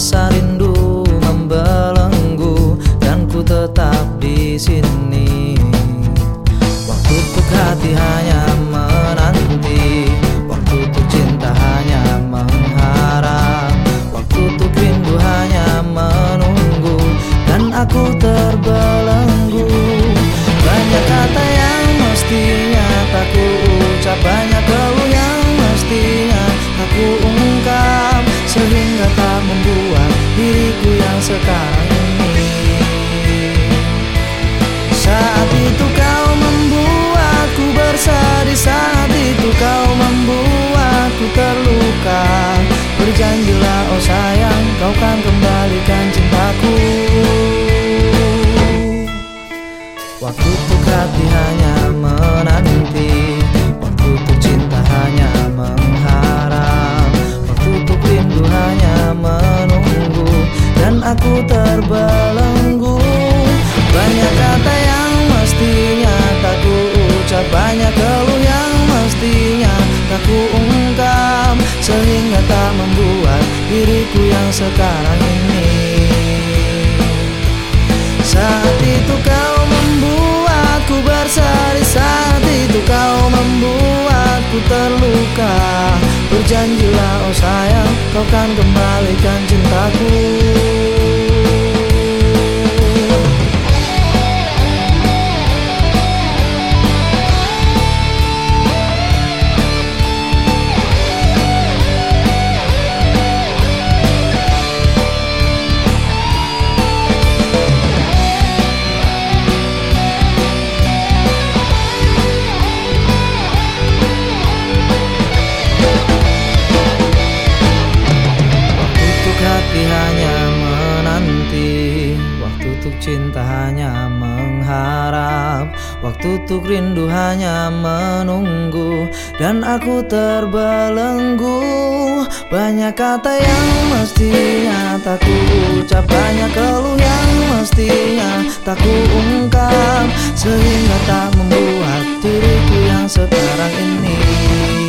rasa rindu membelenggu dan ku tetap di sini. Waktu tuh hati hanya menanti, waktu tuh cinta hanya mengharap, waktu tuh rindu hanya menunggu dan aku terbelenggu. Banyak kata yang mestinya tak ku ucapkan. Oh sayang kau kan kembalikan cintaku. Waktu untuk hati hanya menanti Waktu untuk cinta hanya mengharap Waktu untuk rindu hanya menunggu Dan aku terbelenggu sekarang ini. Saat itu kau membuatku bersedih Saat itu kau membuatku terluka. Berjanjilah oh sayang kau kan kembalikan cintaku cinta hanya mengharap. Waktu untuk rindu hanya menunggu Dan aku terbelenggu. Banyak kata yang mestinya tak ku ucap Banyak keluh yang mestinya tak ku ungkap. Sehingga tak membuat diriku yang sekarang ini